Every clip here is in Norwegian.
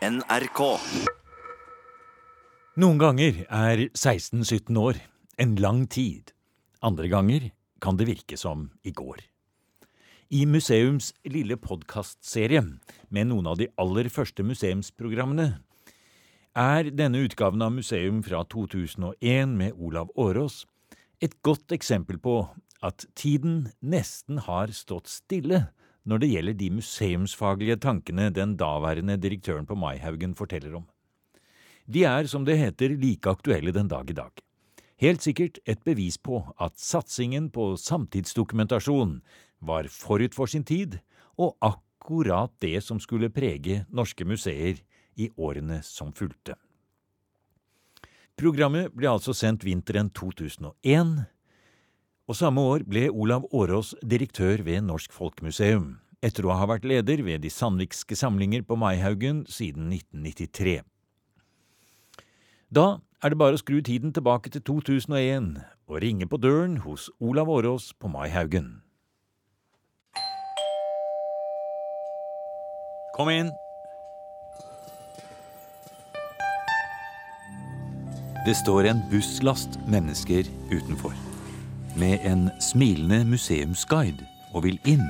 NRK. Noen ganger er 16-17 år en lang tid. Andre ganger kan det virke som i går. I museums lille podkastserie med noen av de aller første museumsprogrammene er denne utgaven av Museum fra 2001 med Olav Årås et godt eksempel på at tiden nesten har stått stille når det gjelder de museumsfaglige tankene den daværende direktøren på Maihaugen forteller om. De er, som det heter, like aktuelle den dag i dag. Helt sikkert et bevis på at satsingen på samtidsdokumentasjon var forut for sin tid, og akkurat det som skulle prege norske museer i årene som fulgte. Programmet ble altså sendt vinteren 2001, og samme år ble Olav Årås direktør ved Norsk Folkemuseum, etter å ha vært leder ved de sandvikske samlinger på Maihaugen siden 1993. Da er det bare å skru tiden tilbake til 2001 og ringe på døren hos Olav Årås på Maihaugen. Kom inn. Det står en busslast mennesker utenfor, med en smilende museumsguide, og vil inn.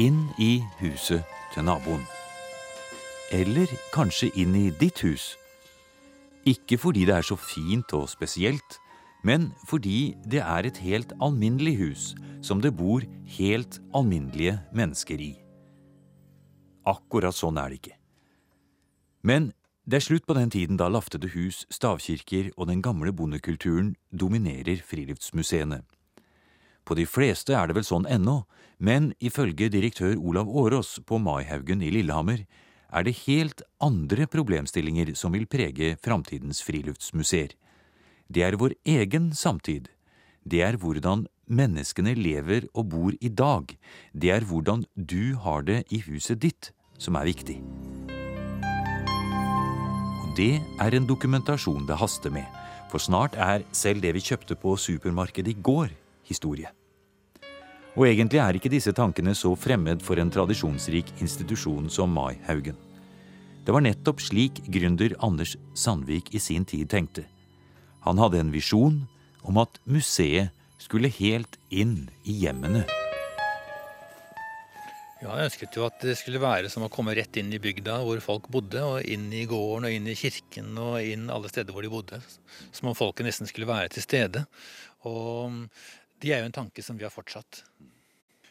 Inn i huset til naboen. Eller kanskje inn i ditt hus. Ikke fordi det er så fint og spesielt, men fordi det er et helt alminnelig hus som det bor helt alminnelige mennesker i. Akkurat sånn er det ikke. Men det er slutt på den tiden da laftede hus, stavkirker og den gamle bondekulturen dominerer friluftsmuseene. På de fleste er det vel sånn ennå, men ifølge direktør Olav Årås på Maihaugen i Lillehammer er det helt andre problemstillinger som vil prege framtidens friluftsmuseer. Det er vår egen samtid. Det er hvordan menneskene lever og bor i dag. Det er hvordan du har det i huset ditt, som er viktig. Det er en dokumentasjon det haster med, for snart er selv det vi kjøpte på supermarkedet i går, historie. Og egentlig er ikke disse tankene så fremmed for en tradisjonsrik institusjon som Maihaugen. Det var nettopp slik gründer Anders Sandvik i sin tid tenkte. Han hadde en visjon om at museet skulle helt inn i hjemmene. Ja, Jeg ønsket jo at det skulle være som å komme rett inn i bygda hvor folk bodde, og inn i gården og inn i kirken og inn alle steder hvor de bodde. Som om folket nesten skulle være til stede. Og det er jo en tanke som vi har fortsatt.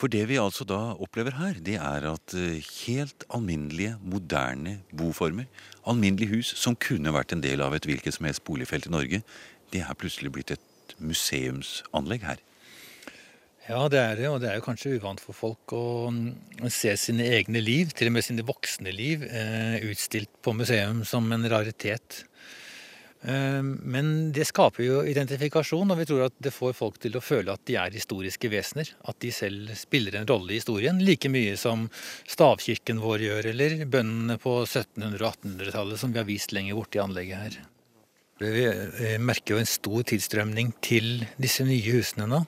For det vi altså da opplever her, det er at eh, helt alminnelige, moderne boformer, alminnelige hus som kunne vært en del av et hvilket som helst boligfelt i Norge, det er plutselig blitt et museumsanlegg her. Ja, det er det, og det er jo kanskje uvant for folk å mm, se sine egne liv, til og med sine voksne liv, eh, utstilt på museum som en raritet. Eh, men det skaper jo identifikasjon, og vi tror at det får folk til å føle at de er historiske vesener. At de selv spiller en rolle i historien, like mye som stavkirken vår gjør, eller bøndene på 1700- og 1800-tallet som vi har vist lenger borte i anlegget her. Vi merker jo en stor tilstrømning til disse nye husene nå.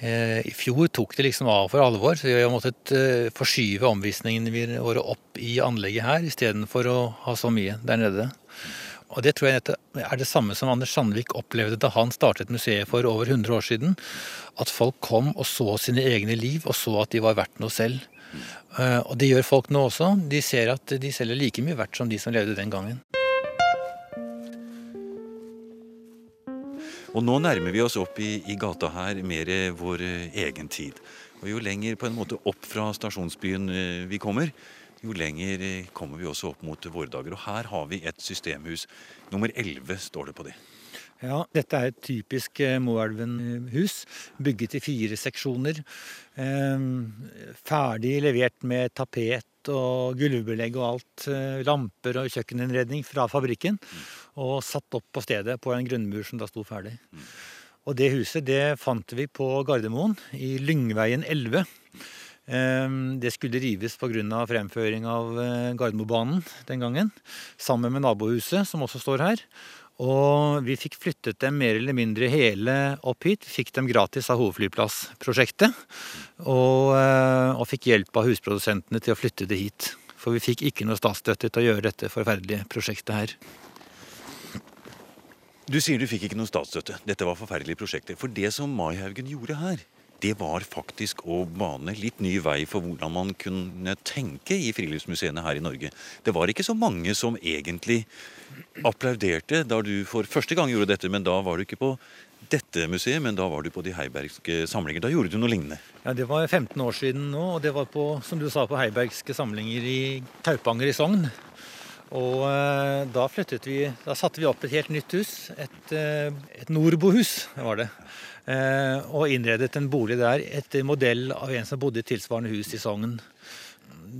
I fjor tok det liksom av for alvor, så vi har måttet forskyve omvisningene våre opp i anlegget her, istedenfor å ha så mye der nede. Og det tror jeg er det samme som Anders Sandvik opplevde da han startet museet for over 100 år siden. At folk kom og så sine egne liv, og så at de var verdt noe selv. Og det gjør folk nå også. De ser at de selv er like mye verdt som de som levde den gangen. Og nå nærmer vi oss opp i, i gata her mer vår egen tid. Og jo lenger på en måte opp fra stasjonsbyen vi kommer, jo lenger kommer vi også opp mot våre dager. Og her har vi et systemhus. Nummer 11 står det på det. Ja, dette er et typisk Moelven-hus. Bygget i fire seksjoner. Ferdig levert med tapet og gulvbelegg og alt. Lamper og kjøkkeninnredning fra fabrikken. Og satt opp på stedet på en grunnmur som da sto ferdig. Og det huset det fant vi på Gardermoen, i Lyngveien 11. Det skulle rives pga. fremføring av Gardermobanen den gangen. Sammen med nabohuset, som også står her. Og vi fikk flyttet dem mer eller mindre hele opp hit. Fikk dem gratis av Hovedflyplassprosjektet. Og, og fikk hjelp av husprodusentene til å flytte det hit. For vi fikk ikke noe statsstøtte til å gjøre dette forferdelige prosjektet her. Du sier du fikk ikke noe statsstøtte. Dette var forferdelige prosjekter. For det som Maihaugen gjorde her, det var faktisk å bane litt ny vei for hvordan man kunne tenke i friluftsmuseene her i Norge. Det var ikke så mange som egentlig applauderte da du for første gang gjorde dette, men da var du ikke på dette museet, men da var du på de heibergske samlinger. Da gjorde du noe lignende. Ja, Det var 15 år siden nå, og det var på, som du sa, på heibergske samlinger i Taupanger i Sogn. Og eh, da flyttet vi Da satte vi opp et helt nytt hus. Et, eh, et Nordbohus var det. Eh, og innredet en bolig der etter modell av en som bodde i tilsvarende hus i Sogn.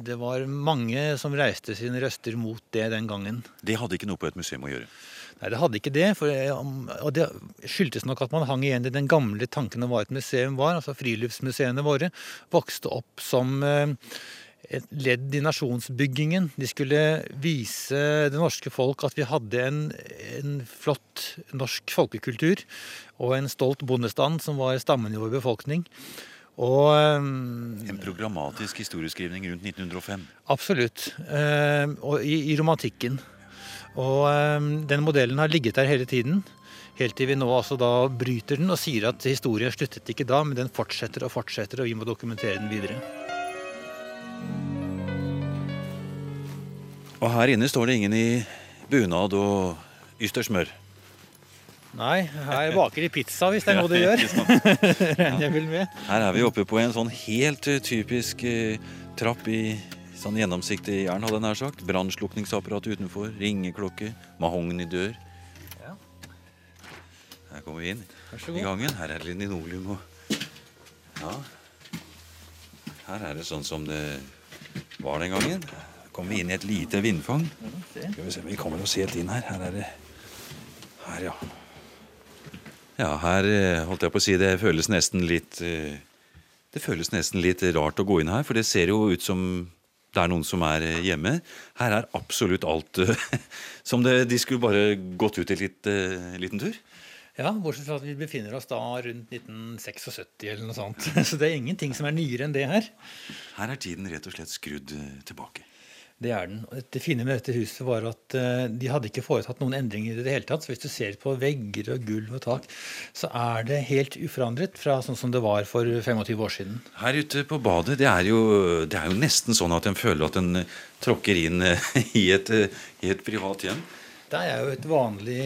Det var mange som reiste sine røster mot det den gangen. Det hadde ikke noe på et museum å gjøre? Nei, det hadde ikke det. For, og det skyldtes nok at man hang igjen i den gamle tanken om hva et museum var. altså Friluftsmuseene våre vokste opp som et ledd i nasjonsbyggingen. De skulle vise det norske folk at vi hadde en, en flott norsk folkekultur og en stolt bondestand som var stammen i vår befolkning. Og, en programmatisk historieskrivning rundt 1905? Absolutt. Og i, i romantikken. Og den modellen har ligget der hele tiden. Helt til vi nå altså da bryter den og sier at historien sluttet ikke da, men den fortsetter og fortsetter, og vi må dokumentere den videre. Og her inne står det ingen i bunad og ystersmør. Nei, her baker de pizza hvis det er noe de gjør. Regner jeg vel med. Her er vi oppe på en sånn helt uh, typisk uh, trapp i sånn gjennomsiktig jern, hadde jeg nær sagt. Brannslukningsapparat utenfor, ringeklokke, mahognidør. Ja. Her kommer vi inn i gangen. Her er det linoleum og Ja. Her er det sånn som det var den gangen kommer vi inn i et lite vindfang. Skal Vi se, vi kommer oss helt inn her. Her er det Her, ja. Ja, her eh, holdt jeg på å si det føles nesten litt eh, Det føles nesten litt rart å gå inn her, for det ser jo ut som det er noen som er eh, hjemme. Her er absolutt alt som det, de skulle bare gått ut en litt, liten tur. Ja, bortsett fra at vi befinner oss da rundt 1976 eller noe sånt. Så det er ingenting som er nyere enn det her. Her er tiden rett og slett skrudd tilbake. Det er den. Det fine med dette huset var at uh, de hadde ikke foretatt noen endringer i det hele tatt. Så hvis du ser på vegger og gulv og tak, så er det helt uforandret fra sånn som det var for 25 år siden. Her ute på badet, det er jo, det er jo nesten sånn at en føler at en eh, tråkker inn eh, i et, i et privat hjem. Det er jo et vanlig,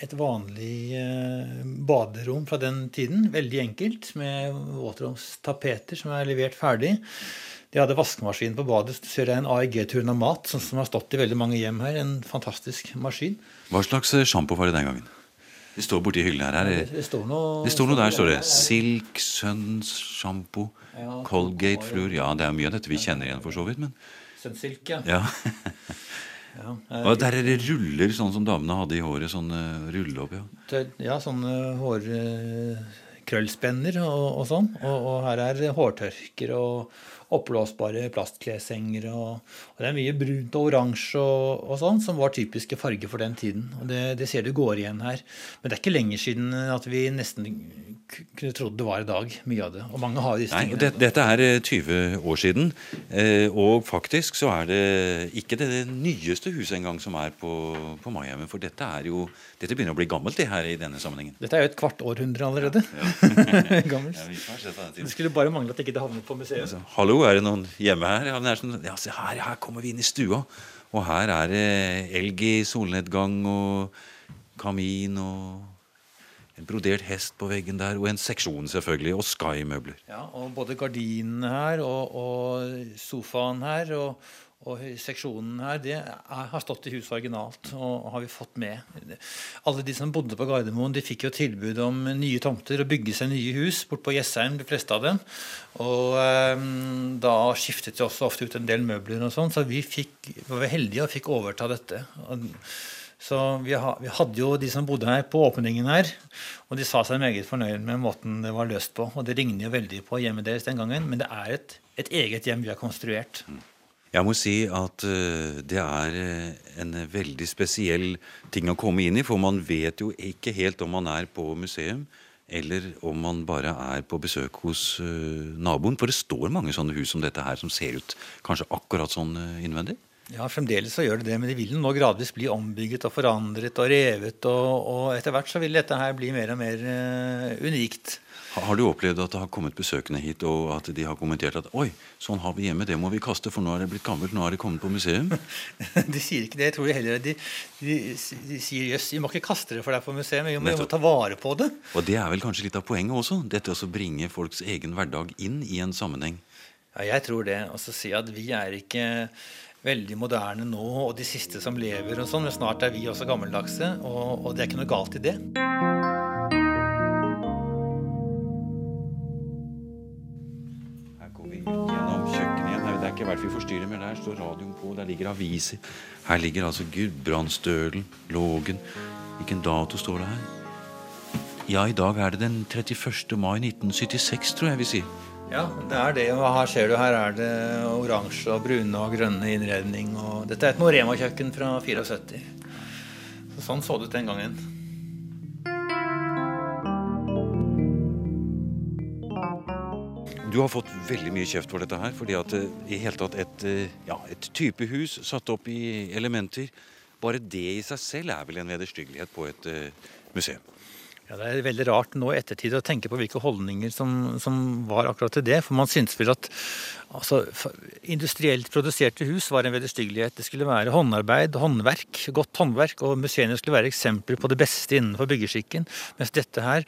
et vanlig baderom fra den tiden. Veldig enkelt, med våtromstapeter som er levert ferdig. De hadde vaskemaskin på badet. Så ser er en AEG-Turnamat sånn som har stått i veldig mange hjem her. En fantastisk maskin. Hva slags eh, sjampo var det den gangen? Det står borti hyllene her. her. Det, står noe, det står noe der, står det. Silk, Suns sjampo, ja, Colgate Fluor. Ja, det er mye av dette vi kjenner igjen, for så vidt. men... Sunsilk, ja. ja. ja og der er det ruller, sånn som damene hadde i håret. Sånn rulle opp, ja. Ja, sånne hårkrøllspenner og, og sånn. Og, og, her er hårtørker og oppblåsbare plastkleshenger. Og, og, det er mye brunt og oransje og, og, sånn, som var typiske farger for den tiden. Og det, det, ser du går igjen her. Men det er ikke lenger siden at vi nesten kunne trodd det var i dag, mye av det. Og mange har disse tingene. Det, dette er 20 eh, år siden, eh, og faktisk så er det ikke det nyeste huset engang som er på, på Maiheimen. For dette er jo dette begynner å bli gammelt det her i denne sammenhengen. Dette er jo et kvart århundre allerede. Ja, ja. Gammelt. Ja, det skulle bare mangle at det ikke havnet på museet. Altså, hallo, er det noen hjemme her? Ja, sånn, ja, se her, her kommer vi inn i stua. Og her er det elg i solnedgang og kamin og en brodert hest på veggen der, og en seksjon selvfølgelig, og Sky-møbler. Ja, og både gardinene her og, og sofaen her og, og seksjonen her det er, har stått i huset originalt og har vi fått med. Alle de som bodde på Gardermoen, de fikk jo tilbud om nye tomter og bygge seg nye hus bort på Jessheim, de fleste av dem. Og eh, da skiftet de også ofte ut en del møbler og sånn, så vi fikk, var heldige og fikk overta dette. Så vi, ha, vi, hadde jo de som bodde her på åpningen her, og de sa seg meget fornøyd med måten det var løst på. Og det ligner jo veldig på hjemmet deres den gangen, men det er et, et eget hjem vi har konstruert. Jeg må si at uh, det er uh, en veldig spesiell ting å komme inn i, for man vet jo ikke helt om man er på museum eller om man bare er på besøk hos uh, naboen. For det står mange sånne hus som dette her som ser ut kanskje akkurat sånn innvendig. Ja, fremdeles så gjør det det, men det vil nå gradvis bli ombygget og forandret og revet. Og, og etter hvert så vil dette her bli mer og mer unikt. Har du opplevd at det har kommet besøkende hit, og at de har kommentert at oi, sånn har vi hjemme, det må vi kaste, for nå er det blitt gammelt, nå er det kommet på museum? de sier ikke det. Jeg tror de heller de, de, de sier jøss, vi må ikke kaste det for deg på museum, vi må, vi må, ta vare på det. Og det er vel kanskje litt av poenget også? Dette å bringe folks egen hverdag inn i en sammenheng? Ja, jeg tror det. Og så si at vi er ikke veldig moderne nå, og de siste som lever og sånn, men snart er vi også gammeldagse, og, og det er ikke noe galt i det. Ikke vært vi forstyrrer, men der står radioen på, der ligger aviser. Her ligger altså Gudbrandsdølen, Lågen. Hvilken dato står det her? Ja, i dag er det den 31. mai 1976, tror jeg vi sier. Ja, det er det. Og her ser du, her er det oransje og brune og grønne innredning. Og dette er et Norema-kjøkken fra 74. Så sånn så det ut den gangen. Du har fått veldig mye kjeft for dette her. fordi at eh, i hele tatt et, eh, ja, et type hus satt opp i elementer Bare det i seg selv er vel en vederstyggelighet på et uh, museum. Ja, Det er veldig rart nå i ettertid å tenke på hvilke holdninger som, som var akkurat til det. For man syns vel at altså, industrielt produserte hus var en vederstyggelighet. Det skulle være håndarbeid, håndverk, godt håndverk, og museene skulle være eksempler på det beste innenfor byggeskikken. Mens dette her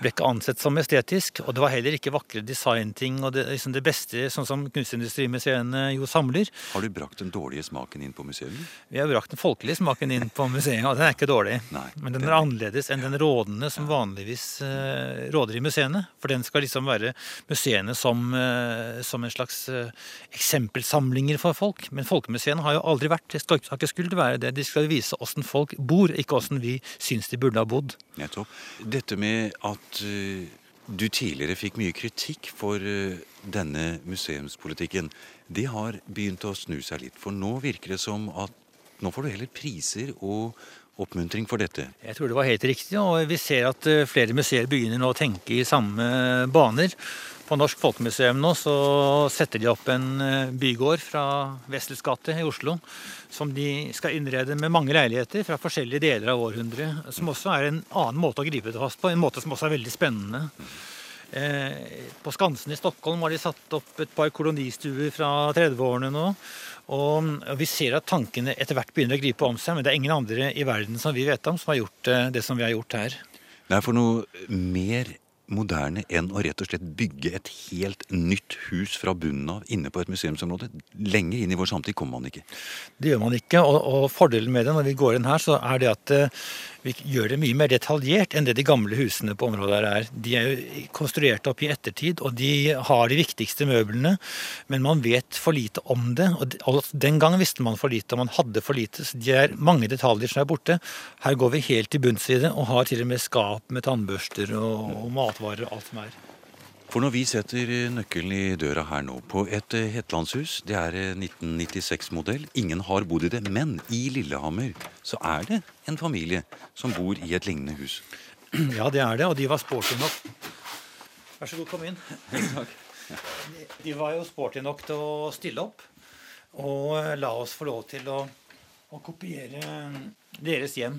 ble ikke ansett som estetisk, og det var heller ikke vakre designting og det, liksom det beste, sånn som kunstindustrimuseene jo samler. Har du brakt den dårlige smaken inn på museet? Vi har brakt den folkelige smaken inn på museet, og den er ikke dårlig. Nei, Men den er annerledes enn den rådende som vanligvis uh, råder i museene. For den skal liksom være museene som, uh, som en slags eksempelsamlinger for folk. Men folkemuseene har jo aldri vært det. skal ikke skulle være det. De skal vise åssen folk bor, ikke åssen vi syns de burde ha bodd. Nettopp. Dette med at du tidligere fikk mye kritikk for denne museumspolitikken, det har begynt å snu seg litt. For nå virker det som at nå får du heller priser og oppmuntring for dette? Jeg tror det var helt riktig, og vi ser at eh, flere museer begynner nå å tenke i samme baner. På Norsk Folkemuseum nå så setter de opp en eh, bygård fra Wessels gate i Oslo. Som de skal innrede med mange leiligheter fra forskjellige deler av århundret. Som også er en annen måte å gripe det fast på, en måte som også er veldig spennende. Eh, på Skansen i Stockholm har de satt opp et par kolonistuer fra 30-årene nå. Og vi ser at tankene etter hvert begynner å gripe om seg, men det er ingen andre i verden som vi vet om, som har gjort eh, det som vi har gjort her. Det er for noe mer moderne enn å rett og slett bygge et helt nytt hus fra bunnen av inne på et museumsområde. Lenger inn i vår samtid kommer man ikke. Det gjør man ikke, og, og fordelen med det når vi går inn her, så er det at uh, vi gjør det mye mer detaljert enn det de gamle husene på området her er. De er jo konstruert opp i ettertid, og de har de viktigste møblene, men man vet for lite om det. og Den gangen visste man for lite, og man hadde for lite. så Det er mange detaljer som er borte. Her går vi helt til bunns i det, og har til og med skap med tannbørster og, og matvarer og alt som er. For når vi setter nøkkelen i døra her nå på et eh, hetlandshus, det er 1996-modell, eh, ingen har bodd i det, men i Lillehammer så er det en familie som bor i et lignende hus. Ja, det er det, og de var sporty nok. Vær så god, kom inn. De, de var jo sporty nok til å stille opp og eh, la oss få lov til å, å kopiere deres hjem.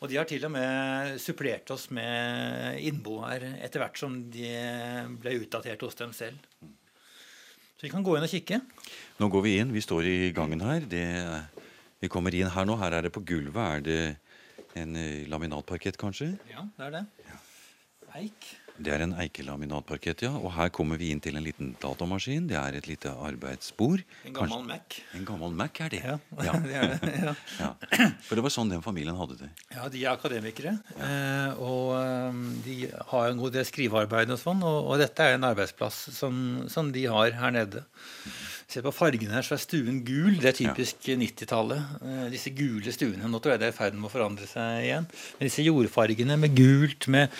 Og de har til og med supplert oss med innboer etter hvert som de ble utdatert hos dem selv. Så vi kan gå inn og kikke. Nå går vi inn. Vi står i gangen her. Det, vi kommer inn her nå. Her er det på gulvet. Er det en eh, laminatparkett, kanskje? Ja, det er det. Eik. Det er en eikelaminatparkett, ja. Og her kommer vi inn til en liten datamaskin. Det er et lite arbeidsbord. En gammel. Mac. En gammel Mac er det. Ja, ja. det er det. Ja. ja. For det var sånn den familien hadde det. Ja, de er akademikere. Eh, og um, de har en god del skrivearbeid og sånn. Og, dette er en arbeidsplass som, som de har her nede. Se på fargene her, så er stuen gul. Det er typisk ja. 90-tallet. Eh, disse gule stuene. Nå tror jeg det er i ferd med å forandre seg igjen. Men disse jordfargene med gult, med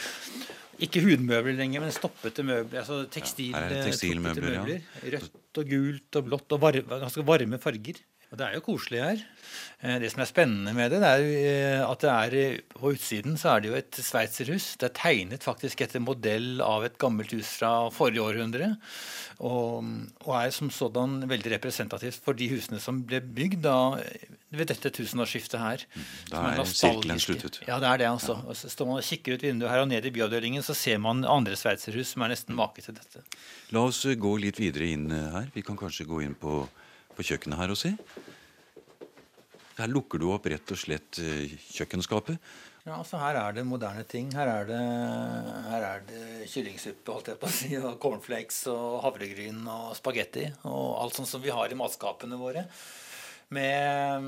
ikke hudmøbler lenger, men stoppete møbler. altså tekstil, ja, tekstilmøbler. Ja. Rødt og gult og blått og varme, ganske varme farger. Og det er jo koselig her. Eh, det som er spennende med det, det er eh, at det er, eh, på utsiden så er det jo et sveitserhus. Det er tegnet faktisk etter modell av et gammelt hus fra forrige århundre. Og, og er som sådan veldig representativt for de husene som ble bygd da, ved dette tusenårsskiftet her. Mm, da er, er sirkelen sluttet. Ja, det er det. altså. Ja. Og så står man og kikker ut vinduet her og ned i byavdelingen, så ser man andre sveitserhus som er nesten make til dette. La oss gå litt videre inn her. Vi kan kanskje gå inn på, på kjøkkenet her og se. Her lukker du opp rett og slett eh, kjøkkenskapet. Ja, altså Her er det moderne ting. Her er det, her er det kyllingsuppe holdt jeg på å si, og cornflakes og havregryn og spagetti og alt sånt som vi har i matskapene våre med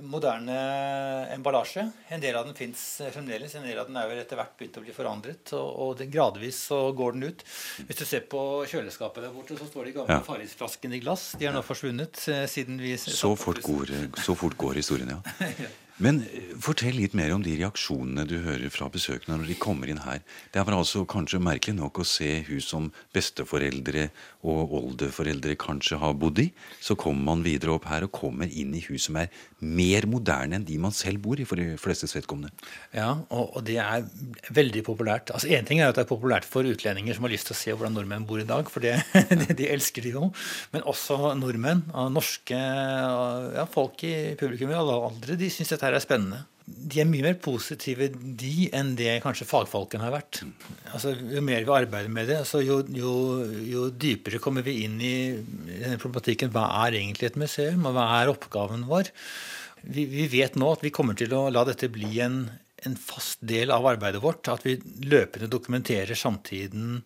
moderne emballasje. En del av den fins fremdeles. En del av den er vel etter hvert begynt å bli forandret. Og, og gradvis så går den ut. Hvis du ser på kjøleskapet der borte, så står de gamle ja. Farrisflaskene i glass. De er nå forsvunnet eh, siden vi Så fort går, så fort går historien, ja. ja. Men eh, fortell litt mer om de reaksjonene du hører fra besøkende når de kommer inn her. Det var altså kanskje merkelig nok å se hus som besteforeldre og oldeforeldre kanskje har bodd i. Så kommer man videre opp her og kommer inn i hus som er mer moderne enn de man selv bor i, for de flestes vedkommende. Ja, og, og det er veldig populært. Altså Én ting er at det er populært for utlendinger som har lyst til å se hvordan nordmenn bor i dag, for det, de elsker de jo. Men også nordmenn, norske ja, folk i publikum i alle aldre, de syns dette her er spennende. De er mye mer positive, de, enn det kanskje fagfolkene har vært. Altså, jo mer vi arbeider med det, altså, jo, jo, jo, dypere kommer vi inn i denne problematikken. Hva er egentlig et museum, og hva er oppgaven vår? Vi, vi vet nå at vi kommer til å la dette bli en, en fast del av arbeidet vårt. At vi løpende dokumenterer samtiden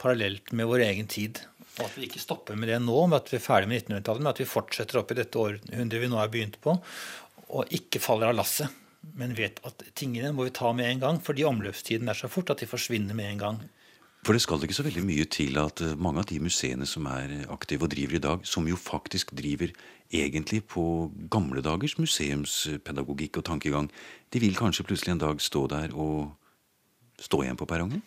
parallelt med vår egen tid. Og at vi ikke stopper med det nå, med at vi er ferdig med 1900-tallet, men at vi fortsetter opp i dette århundret vi nå har begynt på, og ikke faller av lasset. Men vet at tingene må vi ta med en gang, fordi omløpstiden er så fort at de forsvinner med en gang. For det skal ikke så veldig mye til at eh, mange av de museene som er aktive og driver i dag, som jo faktisk driver egentlig på gamle dagers museumspedagogikk og tankegang, de vil kanskje plutselig en dag stå der og stå igjen på perrongen?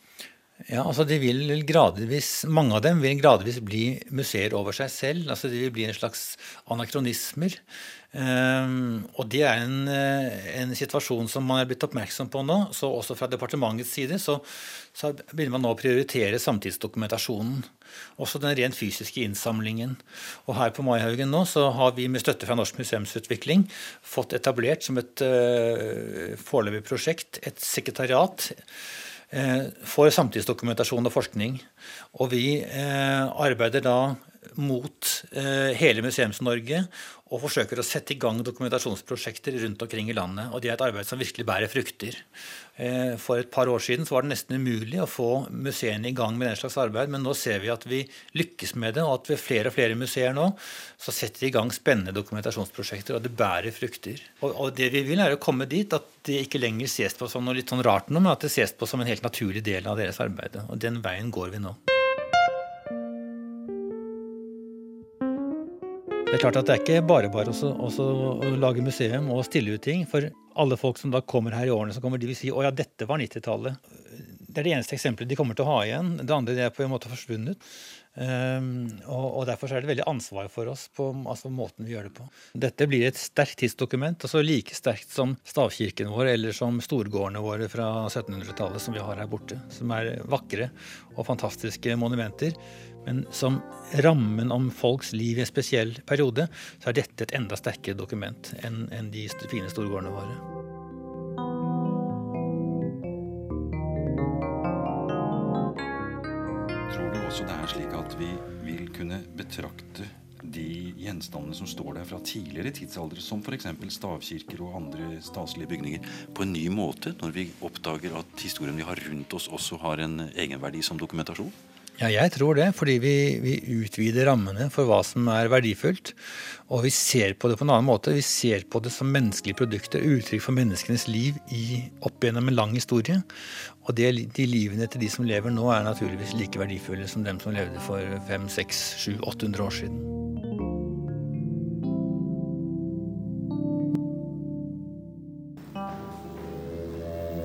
Ja, altså de vil gradvis, Mange av dem vil gradvis bli museer over seg selv. altså De vil bli en slags anakronismer. Um, og det er en, eh, en, situasjon som man er blitt oppmerksom på nå. så Også fra departementets side så, så begynner man nå å prioritere samtidsdokumentasjonen. Også den rent fysiske innsamlingen. Og her på Maihaugen nå så har vi med støtte fra Norsk museumsutvikling fått etablert som et uh, foreløpig prosjekt et sekretariat for samtidsdokumentasjon og forskning. Og vi uh, arbeider da mot hele Museums-Norge og forsøker å sette i gang dokumentasjonsprosjekter rundt omkring i landet. Og det er et arbeid som virkelig bærer frukter. Eh, for et par år siden var det nesten umulig å få museene i gang med den slags arbeid, men nå ser vi at vi lykkes med det, og at ved flere og flere museer nå så setter de i gang spennende dokumentasjonsprosjekter, og det bærer frukter. Og, og det vi vil, er å komme dit at det ikke lenger ses på som noe litt sånn rart nå, men at det ses på som en helt naturlig del av deres arbeid. Og den veien går vi nå. Det er klart at det er ikke bare bare å lage museum og stille ut ting. For alle folk som da kommer her i årene som kommer, de vil si å ja, dette var 90-tallet. Det er det eneste eksempelet de kommer til å ha igjen. Det andre det er på en måte forsvunnet. Um, og, og, Derfor er det veldig ansvar for oss på altså, måten vi gjør det på. Dette blir et sterkt tidsdokument, altså like sterkt som stavkirken vår eller som storgårdene våre fra 1700-tallet som vi har her borte. Som er vakre og fantastiske monumenter. Men som rammen om folks liv i en spesiell periode, så er dette et enda sterkere dokument enn, enn de fine storgårdene våre. Gjenstandene som står der fra tidligere tidsaldre, som f.eks. stavkirker og andre staselige bygninger, på en ny måte når vi oppdager at historien vi har rundt oss, også har en egenverdi som dokumentasjon? Ja, jeg tror det. Fordi vi, vi, utvider rammene for hva som er verdifullt. Og vi ser på det på en annen måte. Vi ser på det som menneskelige produkter, uttrykk for menneskenes liv i, opp gjennom en lang historie. Og det, de livene til de som lever nå, er naturligvis like verdifulle som dem som levde for 5, 6, 7, 800 år siden.